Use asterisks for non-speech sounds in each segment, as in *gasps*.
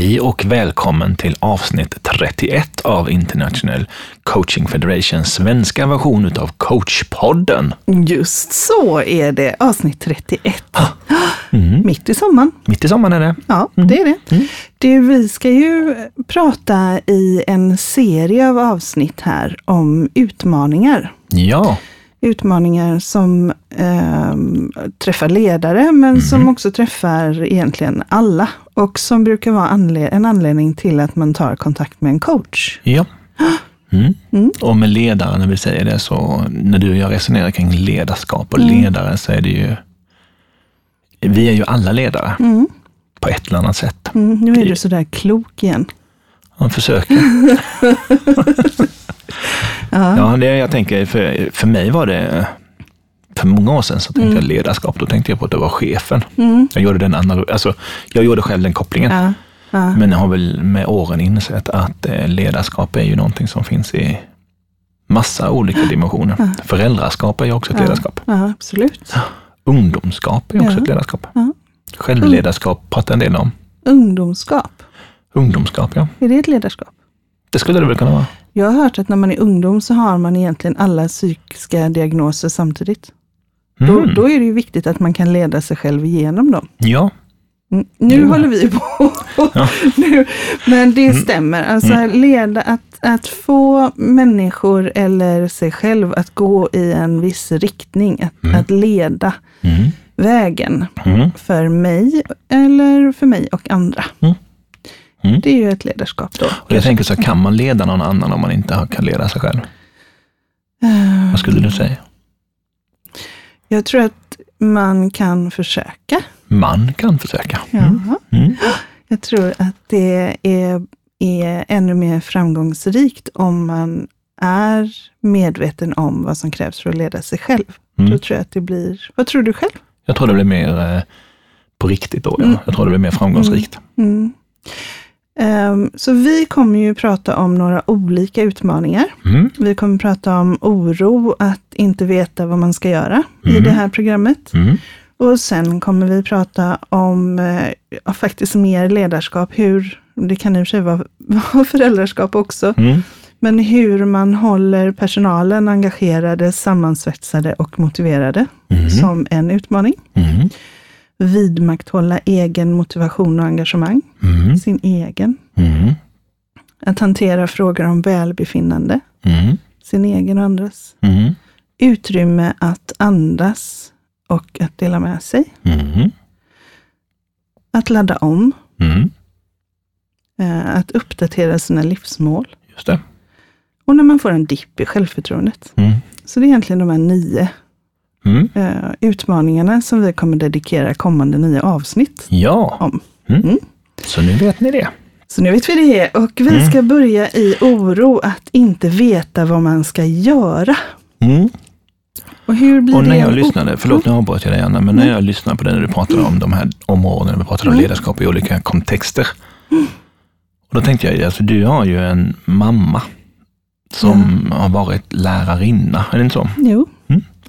Hej och välkommen till avsnitt 31 av International Coaching Federations svenska version utav Coachpodden. Just så är det, avsnitt 31. Mm. Mitt i sommaren. Mitt i sommaren är det. Ja, det är det. Mm. Du, vi ska ju prata i en serie av avsnitt här om utmaningar. Ja utmaningar som eh, träffar ledare, men mm. som också träffar egentligen alla. Och som brukar vara anled en anledning till att man tar kontakt med en coach. Ja. *gasps* Mm. Mm. Och med ledare, när vi säger det, så när du och jag resonerar kring ledarskap och mm. ledare så är det ju, vi är ju alla ledare mm. på ett eller annat sätt. Mm, nu är du sådär klok igen. Man försöker. *laughs* *laughs* Ja, ja det, jag tänker, för, för mig var det, för många år sedan så tänkte mm. jag ledarskap, då tänkte jag på att det var chefen. Mm. Jag gjorde den analog, alltså, jag gjorde själv den kopplingen. Ja. Ja. Men jag har väl med åren insett att eh, ledarskap är ju någonting som finns i massa olika dimensioner. Ja. Föräldraskap är ju också ett ledarskap. Ja, absolut. Ungdomskap är också ett ledarskap. Självledarskap pratar en del om. Ungdomskap? Ungdomskap, ja. Är det ett ledarskap? Det skulle det väl kunna vara. Jag har hört att när man är ungdom så har man egentligen alla psykiska diagnoser samtidigt. Mm. Då, då, är det ju viktigt att man kan leda sig själv igenom dem. Ja. Mm, nu mm. håller vi på. Ja. *laughs* nu, men det mm. stämmer. Alltså mm. leda, att, att få människor eller sig själv att gå i en viss riktning. Att, mm. att leda vägen för mig eller för mig och andra. Mm. Det är ju ett ledarskap då. Och jag tänker så, kan man leda någon annan om man inte kan leda sig själv? Uh, Vad skulle du säga? Jag tror att man kan försöka. Man kan försöka. Mm. Mm. Jag tror att det är, är ännu mer framgångsrikt om man är medveten om vad som krävs för att leda sig själv. Mm. Då tror jag att det blir, vad tror du själv? Jag tror det blir mer eh, på riktigt då. Ja. Mm. Jag tror det blir mer framgångsrikt. Mm. Um, så vi kommer ju prata om några olika utmaningar. Mm. Vi kommer prata om oro, att inte veta vad man ska göra mm. i det här programmet. Mm. Och sen kommer vi prata om uh, faktiskt mer ledarskap, hur, det kan i och för sig vara, *laughs* vara föräldraskap också, mm. men hur man håller personalen engagerade, sammansvetsade och motiverade mm. som en utmaning. Vidmakthålla egen motivation och engagemang. Mm. Sin egen. Mm. Att hantera frågor om välbefinnande. Mm. Sin egen och andras. Mm. Utrymme att andas och att dela med sig. Mm. Att ladda om. Mm. Eh, att uppdatera sina livsmål. Just det. Och när man får en dipp i självförtroendet. Så det är egentligen de här nio mm. uh, utmaningarna som vi kommer dedikera kommande nio avsnitt ja. om. Mm. Mm. Så nu vet ni det. Så nu vet vi det. Och vi mm. ska börja i oro att inte veta vad man ska göra. Mm. Och och när det? jag lyssnade, förlåt nu avbröt jag dig Anna, men när jag lyssnade på det när du pratade om de här områdena, vi pratade om ledarskap i olika kontexter. Och då tänkte jag, alltså du har ju en mamma som ja. har varit lärarinna, är det inte så? Jo.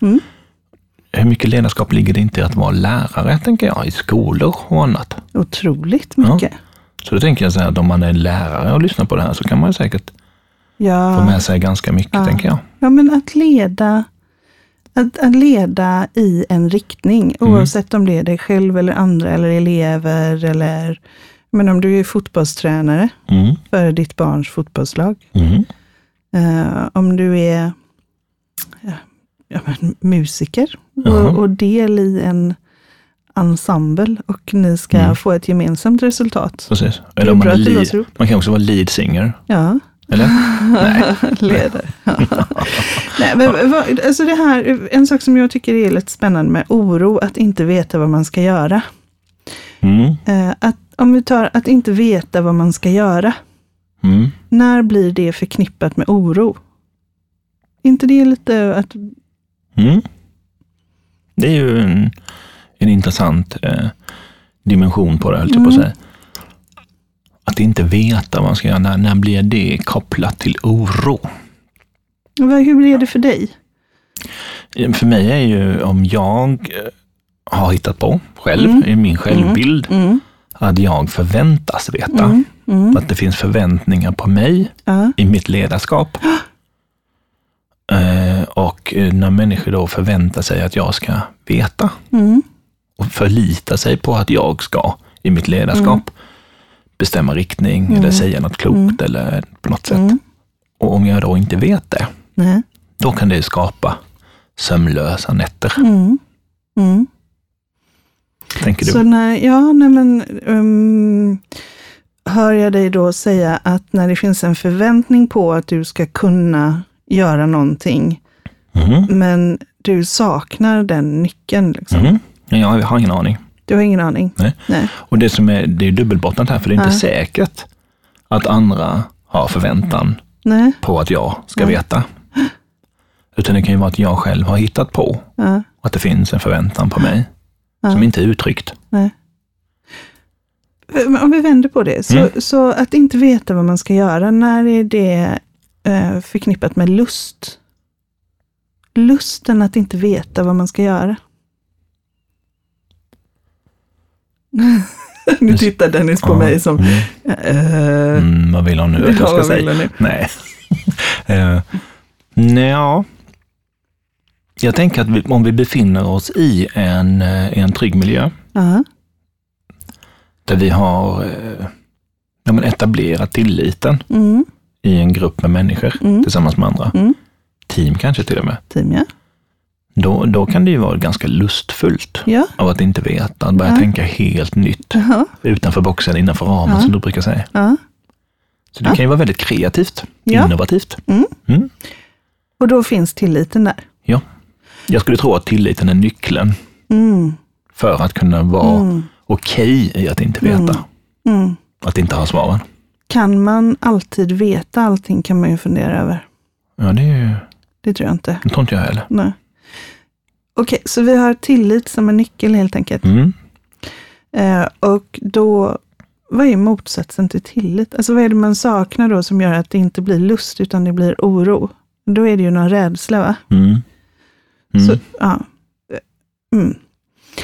Mm. Mycket ledarskap ligger det inte i att vara lärare, tänker jag, i skolor och annat? Otroligt mycket. Ja. Så då tänker jag så här, att om man är lärare och lyssnar på det här så kan man säkert ja. få med sig ganska mycket, ja. tänker jag. Ja, men att leda, att, att leda i en riktning, mm. oavsett om det är dig själv eller andra eller elever eller men om du är fotbollstränare mm. för ditt barns fotbollslag. Mm. Uh, om du är ja, men, musiker och, och, del i en ensemble och ni ska mm. få ett gemensamt resultat. Precis. Eller man, lead, man kan också vara lead singer. Ja. Eller? Nej. *laughs* Ledare. *laughs* Nej, men, alltså det här, en sak som jag tycker är lite spännande med oro, att inte veta vad man ska göra. Mm. Eh, att, om vi tar att inte veta vad man ska göra. Mm. När blir det förknippat med oro? inte det lite att Mm. Det är ju en, en intressant eh, dimension på det, höll mm. på att mm. säga. Att inte veta vad man ska göra, när, när blir det kopplat till oro? Hur blir det för dig? För mig är ju om jag eh, har hittat på själv, mm. i min självbild, mm. mm. att jag förväntas veta. Mm. Mm. Att det finns förväntningar på mig ja. i mitt ledarskap. *gasps* Eh, och när människor då förväntar sig att jag ska veta mm. och förlita sig på att jag ska i mitt ledarskap mm. bestämma riktning eller mm. säga något klokt mm. eller på något sätt. Och om jag då inte vet det, då kan det skapa sömnlösa nätter. Mm. Mm. Tänker du? Så när, ja, nej men, um, hör jag dig då säga att när det finns en förväntning på att du ska kunna göra någonting, mm. men du saknar den nyckeln. Liksom. Mm. Jag har ingen aning. Du har ingen aning? Nej. Nej. Och det som är, det är dubbelbottnat här, för det är inte ja. säkert att andra har förväntan Nej. på att jag ska Nej. veta. Utan det kan ju vara att jag själv har hittat på ja. att det finns en förväntan på mig ja. som inte är uttryckt. Nej. Om vi vänder på det, så, mm. så, att inte veta vad man ska göra, när är det eh, förknippat med lust? Lusten att inte veta vad man ska göra. *laughs* nu tittar Dennis på ja. mig som... Uh, mm, vad vill hon nu att jag ska säga? Nej. *laughs* uh, Nej, jag tänker att vi, om vi befinner oss i en, eh, en trygg miljö, uh-huh. där vi har ja, men etablerat tilliten mm. i en grupp med människor mm. tillsammans med andra, mm. Team kanske till och med. Team, ja. Då, då kan det ju vara ganska lustfullt ja. av att inte veta, att börja ja. tänka helt nytt, uh-huh. utanför boxen, innanför ramen uh-huh. som du brukar säga. Uh-huh. Så det kan ju vara väldigt kreativt, innovativt. Mm. Mm. Och då finns tilliten där. Ja. Jag skulle tro att tilliten är nyckeln mm. för att kunna vara mm. okej okay i att inte veta. Mm. mm. Att inte ha svaren. Kan man alltid veta allting kan man ju fundera över. Ja, det är ju... Det tror jag inte. Det tror inte jag heller. Nej. Okej, okay, så vi har tillit som en nyckel helt enkelt. Mm. Eh, och då, vad är motsatsen till tillit? Alltså vad är det man saknar då som gör att det inte blir lust utan det blir oro? Då är det ju någon rädsla, va? Mm. Mm. Så, ja. Mm.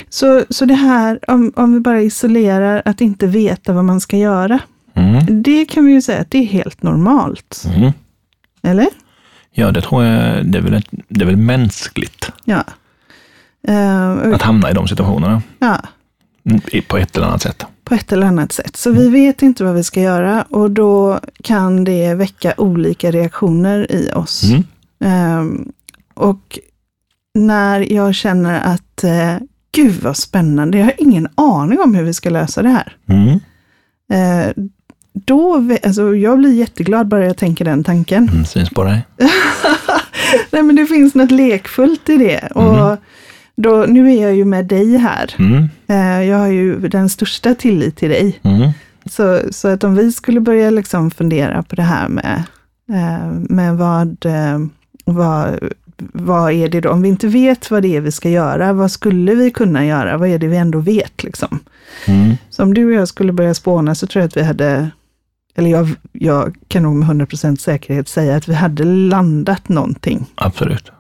Så, så det här, om, om vi bara isolerar att inte veta vad man ska göra. Mm. Det kan vi ju säga att det är helt normalt. Mm. Eller? Ja, det tror jag, det är väl, det är väl mänskligt. Ja. Uh, att hamna i de situationerna. Ja. Mm, på ett eller annat sätt. På ett eller annat sätt. Så vi vet inte vad vi ska göra och då kan det väcka olika reaktioner i oss. Mm. Um, och när jag känner att, uh, gud vad spännande, jag har ingen aning om hur vi ska lösa det här. Mm. Då, alltså jag blir jätteglad bara jag tänker den tanken. Mm, syns på dig. *laughs* Nej men det finns något lekfullt i det. Och mm. då, nu är jag ju med dig här. Mm. Uh, jag har ju den största tillit till dig. Mm. Så, så att om vi skulle börja liksom fundera på det här med, med vad, vad vad är det då? Om vi inte vet vad det är vi ska göra, vad skulle vi kunna göra? Vad är det vi ändå vet liksom? Mm. Så om du och jag skulle börja spåna så tror jag att vi hade, eller jag, jag kan nog med 100% säkerhet säga att vi hade landat någonting. Absolut.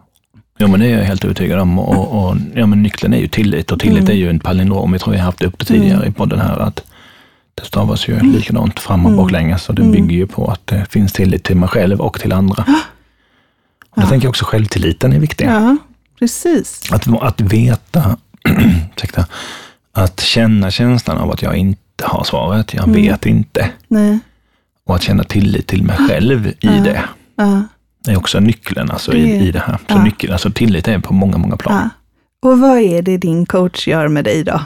Ja, men det är jag helt övertygad om. Och, och ja, men nyckeln är ju tillit och tillit mm. är ju en palindrom. Jag tror vi har haft upp det tidigare mm. i podden här, att det stavas ju mm. likadant fram och mm. baklänges. Och det mm. bygger ju på att det finns tillit till mig själv och till andra. Ja. Jag tänker också självtilliten är viktig. Ja, precis. Att, att veta, *clears throat* ursäkta, att känna känslan av att jag inte har svaret, jag mm. vet inte. Nej. Och att känna tillit till mig själv i ja. det. Ja. Det är också nyckeln alltså, det, i, i det här. Så ja. nyckeln, alltså, tillit är på många, många plan. Och vad är det din coach gör med dig då?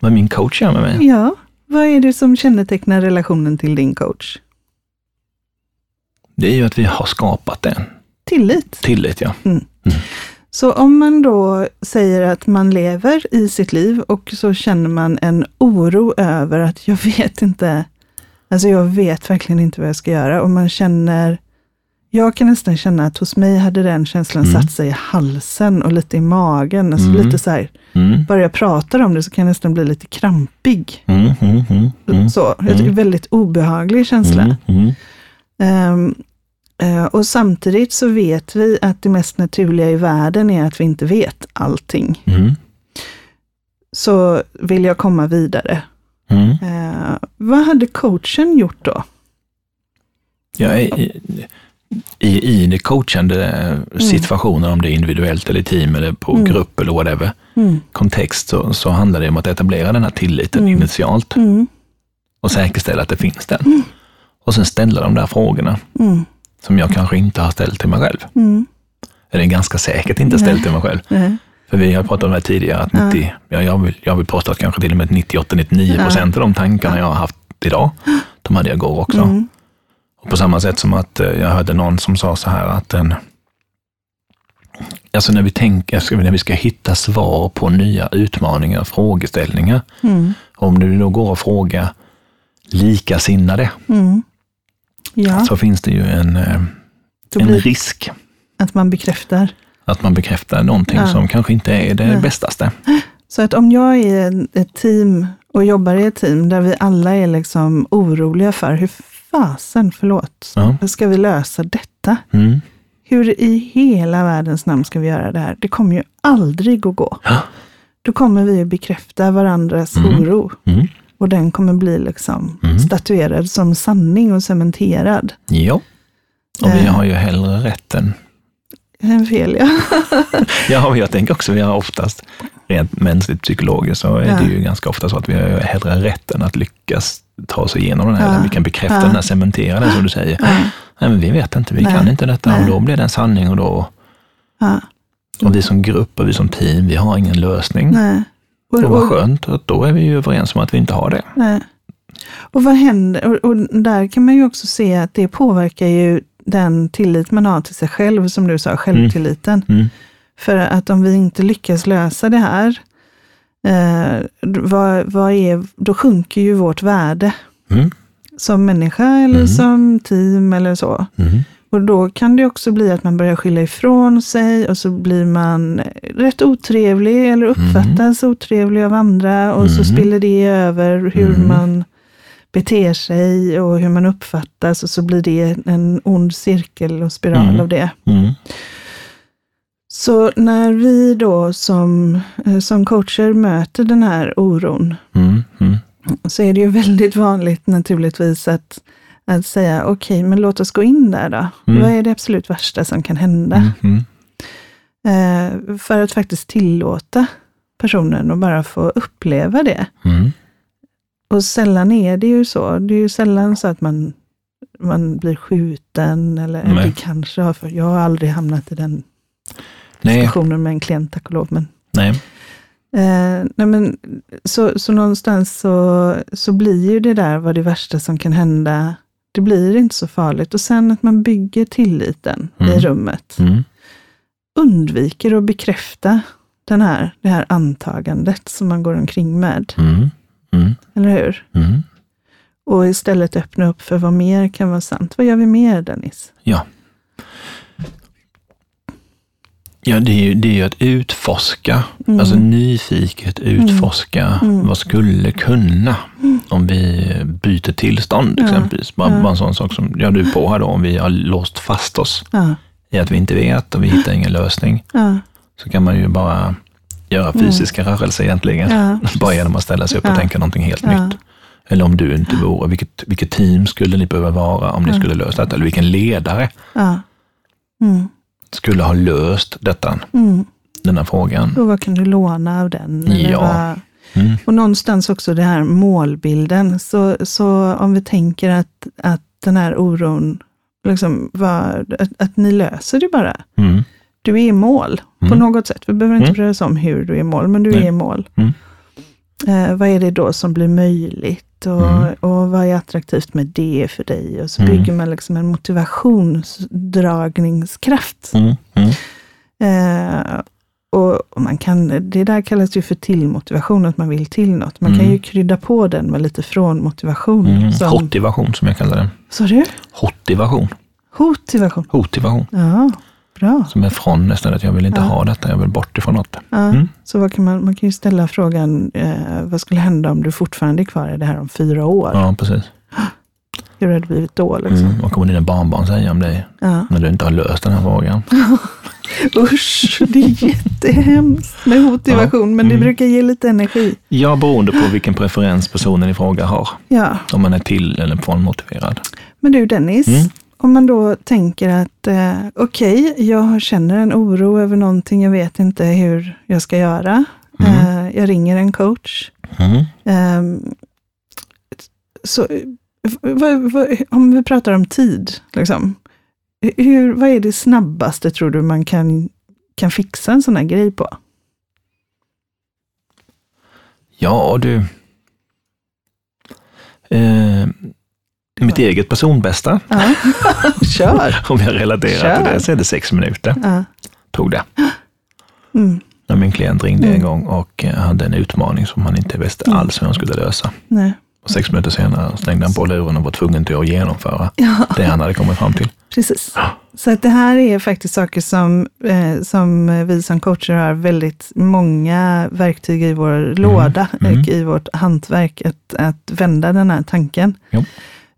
Vad min coach gör med mig? Ja, vad är det som kännetecknar relationen till din coach? Det är ju att vi har skapat den. Tillit. Tillit, ja. Mm. Mm. Så om man då säger att man lever i sitt liv och så känner man en oro över att jag *laughs* vet inte, alltså jag vet verkligen inte vad jag ska göra och man känner, jag kan nästan känna att hos mig hade den känslan mm. satt sig i halsen och lite i magen. Alltså mm. lite så här, mm. bara jag pratar om det så kan jag nästan bli lite krampig. Mm, mm, så, det är en väldigt obehaglig känsla. Um, Eh, och samtidigt så vet vi att det mest naturliga i världen är att vi inte vet allting. Mm. Så vill jag komma vidare Mm. Eh, vad hade coachen gjort då? Ja, i, i, i det coachande mm. situationen, om det är individuellt eller team eller på mm. grupp eller whatever, mm. kontext, så, så handlar det om att etablera den här tilliten mm. initialt mm. och säkerställa att det finns den. Mm. Och sen ställa de där frågorna som jag kanske inte har ställt till mig själv. Eller ganska säkert inte ställt till mig själv. För vi har pratat om det här tidigare, att 90, ja. jag, vill, jag vill påstå att kanske till och med 98-99 procent ja. av de tankarna jag har haft idag, de hade jag igår också. Mm. Och på samma sätt som att eh, jag hörde någon som sa så här att en, alltså när vi tänker, när vi ska hitta svar på nya utmaningar och frågeställningar, mm. om du då går och frågar likasinnade, mm. ja. så finns det ju en, eh, en risk. Att man bekräftar att man bekräftar någonting ja. som kanske inte är det ja. bästaste. Så att om jag är ett team och jobbar i ett team där vi alla är liksom oroliga för hur fasen, förlåt, ja. hur ska vi lösa detta? Mm. Hur i hela världens namn ska vi göra det här? Det kommer ju aldrig att gå. Ja. Då kommer vi att bekräfta varandras mm. oro. Mm. Och den kommer bli liksom mm. statuerad som sanning och cementerad. Ja, och vi eh. har ju hellre rätten en fel, ja. *laughs* ja, jag tänker också, vi har oftast, rent mänskligt psykologiskt, så är ja. det ju ganska ofta så att vi har hellre rätten att lyckas ta oss igenom den här, ja. vi kan bekräfta ja. den här, cementera den som du säger. Ja. Nej, men vi vet inte, vi Nej. kan inte detta, Nej. och då blir det en sanning och då... Ja. Och vi som grupp och vi som team, vi har ingen lösning. Nej. Och, och vad skönt, att då är vi ju överens om att vi inte har det. Nej. Och vad händer? Och, och, där kan man ju också se att det påverkar ju den tillit man har till sig själv, som du sa, självtilliten. Mm. Mm. För att om vi inte lyckas lösa det här, eh, vad, vad är, då sjunker ju vårt värde. Mm. Som människa eller mm. som team eller så. Mm. Och då kan det också bli att man börjar skylla ifrån sig och så blir man rätt otrevlig eller uppfattas mm. otrevlig av andra och så spiller det över hur man beter sig och hur man uppfattas och så blir det en ond cirkel och spiral mm. av det. Mm. Så när vi då som, eh, som coacher möter den här oron, mm. mm. så är det ju väldigt vanligt naturligtvis att, att säga, okej, okay, men låt oss gå in där då. Mm. Vad är det absolut värsta som kan hända? Mm, eh, för att faktiskt tillåta personen att bara få uppleva det. Och sällan är det ju så. Det är ju sällan så att man, man blir skjuten eller nej. det kanske har, för jag har aldrig hamnat i den diskussionen nej. med en klient, tack och lov. Men, nej. Eh, nej men, så, så någonstans så, så blir ju det där vad det värsta som kan hända, det blir inte så farligt. Och sen att man bygger tilliten mm. i rummet. Mm. Undviker att bekräfta den här, det här antagandet som man går omkring med. Mm. Mm. Eller hur? Mm. Och istället öppna upp för vad mer kan vara sant. Vad gör vi mer, Dennis? Ja. Ja, det är ju, det är ju att utforska, mm. alltså nyfiket utforska mm. mm. vad skulle kunna mm. om vi byter tillstånd ja. exempelvis. Bara, ja. bara en sån sak som jag du på här då, om vi har låst fast oss ja. i att vi inte vet och vi hittar ingen lösning. Så kan man ju bara göra mm. fysiska mm. rörelser egentligen. Ja. *laughs* Bara genom att ställa sig upp och ja. tänka någonting helt ja. nytt. Eller om du inte vore, vilket, vilket team skulle ni behöva vara om ni skulle lösa detta? Eller vilken ledare mm. skulle ha löst detta, mm. denna frågan? Och vad kan du låna av den? ja. Mm. Och någonstans också det här målbilden. Så, så om vi tänker att, att den här oron, liksom var, att, att ni löser det bara. Mm du är i mål mm. på något sätt. Vi behöver inte mm. bry oss om hur du är i mål, men du Nej. är i mål. Mm. Eh, vad är det då som blir möjligt? Och, mm. och vad är attraktivt med det för dig? Och så mm. bygger man liksom en motivationsdragningskraft. Mm. Eh, och, man kan, det där kallas ju för tillmotivation, att man vill till något. Man kan ju krydda på den med lite från motivation. Mm. Som, Hotivation som jag kallar det. Sa du? Hotivation. Hotivation. Hotivation. Ja. Bra. Som är från nästan, att jag vill inte ja. ha detta, jag vill bort ifrån något. Ja. Mm. Så vad kan man, man kan ju ställa frågan, eh, vad skulle hända om du fortfarande är kvar i det här om fyra år? Ja, precis. *gasps* Hur hade det blivit då? Liksom? Mm. Vad kommer dina barnbarn säga om dig? Ja. När du inte har löst den här frågan? *laughs* Usch, det är jättehemskt med motivation, ja. men det mm. brukar ge lite energi. Ja, beroende på vilken preferens personen i fråga har. Ja. Om man är till eller frånmotiverad. Men du Dennis, mm. Om man då tänker att eh, okej, okay, jag känner en oro över någonting, jag vet inte hur jag ska göra. Mm. Eh, jag ringer en coach. Eh, så, vad, vad, om vi pratar om tid, liksom, hur, vad är det snabbaste tror du man kan, kan fixa en sån här grej på? Ja du. Eh, mitt eget personbästa. Ja. *laughs* Kör! Om jag relaterar Kör. till det så är det sex minuter. Ja. Tog det. Mm. När min klient ringde mm. en gång och hade en utmaning som han inte visste mm. alls hur han skulle lösa. Nej. Och sex minuter senare slängde han på luren och var tvungen till att genomföra ja. det han hade kommit fram till. Precis. Ja. Så att det här är faktiskt saker som, eh, som vi som coacher har väldigt många verktyg i vår mm. låda, mm. och i vårt hantverk, att, att vända den här tanken. Jo.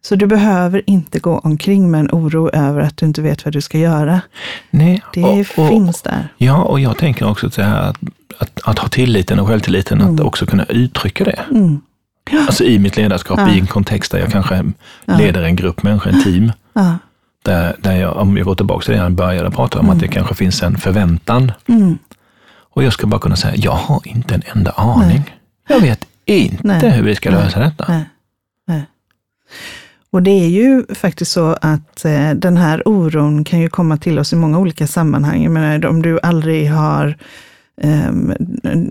Så du behöver inte gå omkring med en oro över att du inte vet vad du ska göra. Nej, det och, och, finns där. Ja, och jag tänker också så här att, att, att ha tilliten och självtilliten, mm. att också kunna uttrycka det. Mm. Alltså i mitt ledarskap, ja. i en kontext där jag kanske leder en grupp människor, en team. Ja. Där, där jag, om jag går tillbaka till det jag började prata om, mm. att det kanske finns en förväntan. Mm. Och jag ska bara kunna säga, jag har inte en enda aning. Nej. Jag vet inte Nej. hur vi ska lösa Nej. detta. Och det är ju faktiskt så att eh, den här oron kan ju komma till oss i många olika sammanhang. Jag menar, om du aldrig har Ehm,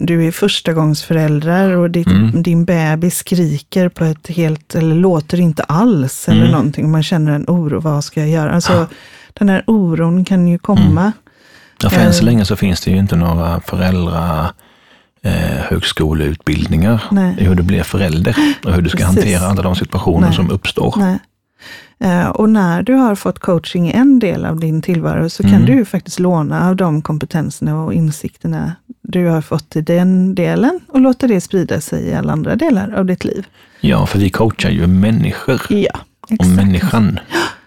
du är förstagångsföräldrar och ditt, mm. din bebis skriker på ett helt, eller låter inte alls, eller mm. någonting. Man känner en oro, vad ska jag göra? Alltså, ja. Den här oron kan ju komma. Mm. Ja, för än så ehm. länge så finns det ju inte några föräldrar eh, högskoleutbildningar Nej. hur du blir förälder och hur du ska Precis. hantera alla de situationer Nej. som uppstår. Nej. Eh, och när du har fått coaching i en del av din tillvaro så kan mm. du faktiskt låna av de kompetenserna och insikterna du har fått i den delen och låta det sprida sig i alla andra delar av ditt liv. Ja, för vi coachar ju människor. Ja, exakt. Och människan.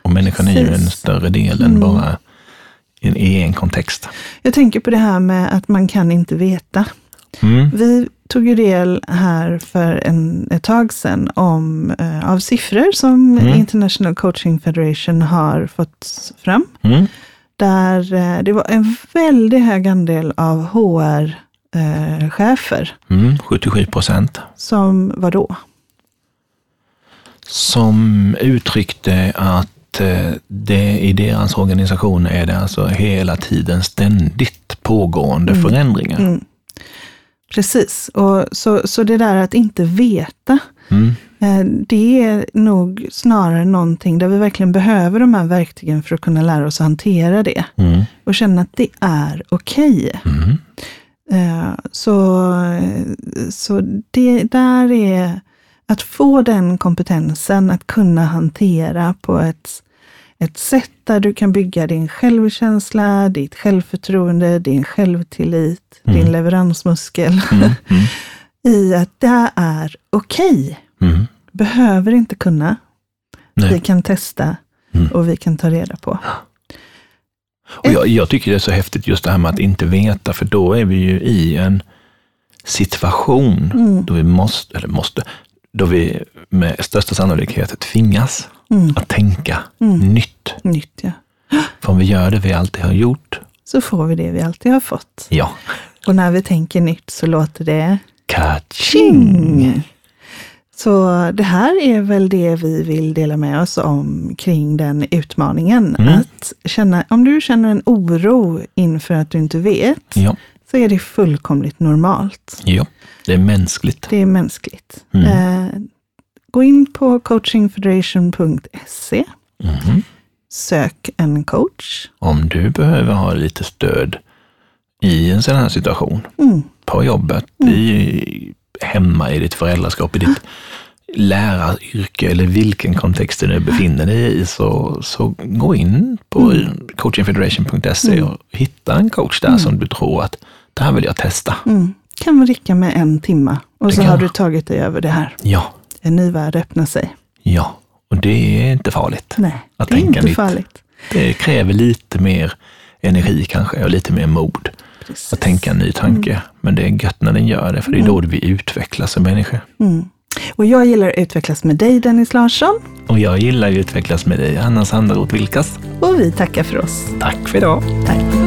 Och människan Precis. är ju en större del än mm. bara i en kontext. Jag tänker på det här med att man kan inte veta. Mm. Vi tog ju del här för en, ett tag sedan om, eh, av siffror som mm. International Coaching Federation har fått fram. Mm. Där eh, det var en väldigt hög andel av HR-chefer. Eh, 77 mm, procent. Som var då? Som uttryckte att eh, det i deras organisation är det alltså hela tiden ständigt pågående mm. förändringar. Precis, och så, så det där att inte veta, mm. Eh, det är nog snarare någonting där vi verkligen behöver de här verktygen för att kunna lära oss att hantera det. Mm. Och känna att det är okej. Okay. Mm. Eh, så, så det där är att få den kompetensen, att kunna hantera på ett ett sätt där du kan bygga din självkänsla, ditt självförtroende, din självtillit, mm. din leveransmuskel. Mm. Mm. *laughs* I att det är okej. Okay. Mm. Behöver inte kunna. Nej. Vi kan testa mm. och vi kan ta reda på. Och jag, jag, tycker det är så häftigt just det här med att inte veta, för då är vi ju i en situation mm. då vi måste, eller måste, då vi med största sannolikhet tvingas mm. att tänka mm. nytt. Nytt, ja. För om vi gör det vi alltid har gjort, så får vi det vi alltid har fått. Ja. Och när vi tänker nytt så låter det Kaching! Så det här är väl det vi vill dela med oss om kring den utmaningen. Mm. Att känna, om du känner en oro inför att du inte vet, ja. så är det fullkomligt normalt. Ja, det är mänskligt. Det är mänskligt. Mm. Eh, Gå in på coachingfederation.se. Mm. Sök en coach. Om du behöver ha lite stöd i en sån här situation, mm. på jobbet, mm. i, hemma, i ditt föräldraskap, i ditt läraryrke eller vilken kontext du nu befinner dig i, så, så gå in på mm. coachingfederation.se och hitta en coach där mm. som du tror att det här vill jag testa. Mm. Kan räcka med en timma och det så har du tagit dig över det här. Ja, en ny värld öppnar sig. Ja, och det är inte farligt. Nej, att det är inte nytt. farligt. Det kräver lite mer energi kanske och lite mer mod. Precis. Att tänka en ny tanke. Mm. Men det är gött när den gör det, för det är då mm. vi utvecklas som människor. Mm. Och jag gillar att utvecklas med dig, Dennis Larsson. Och jag gillar att utvecklas med dig, Anna Sanderoth Vilkas. Och vi tackar för oss. Tack för idag. Tack.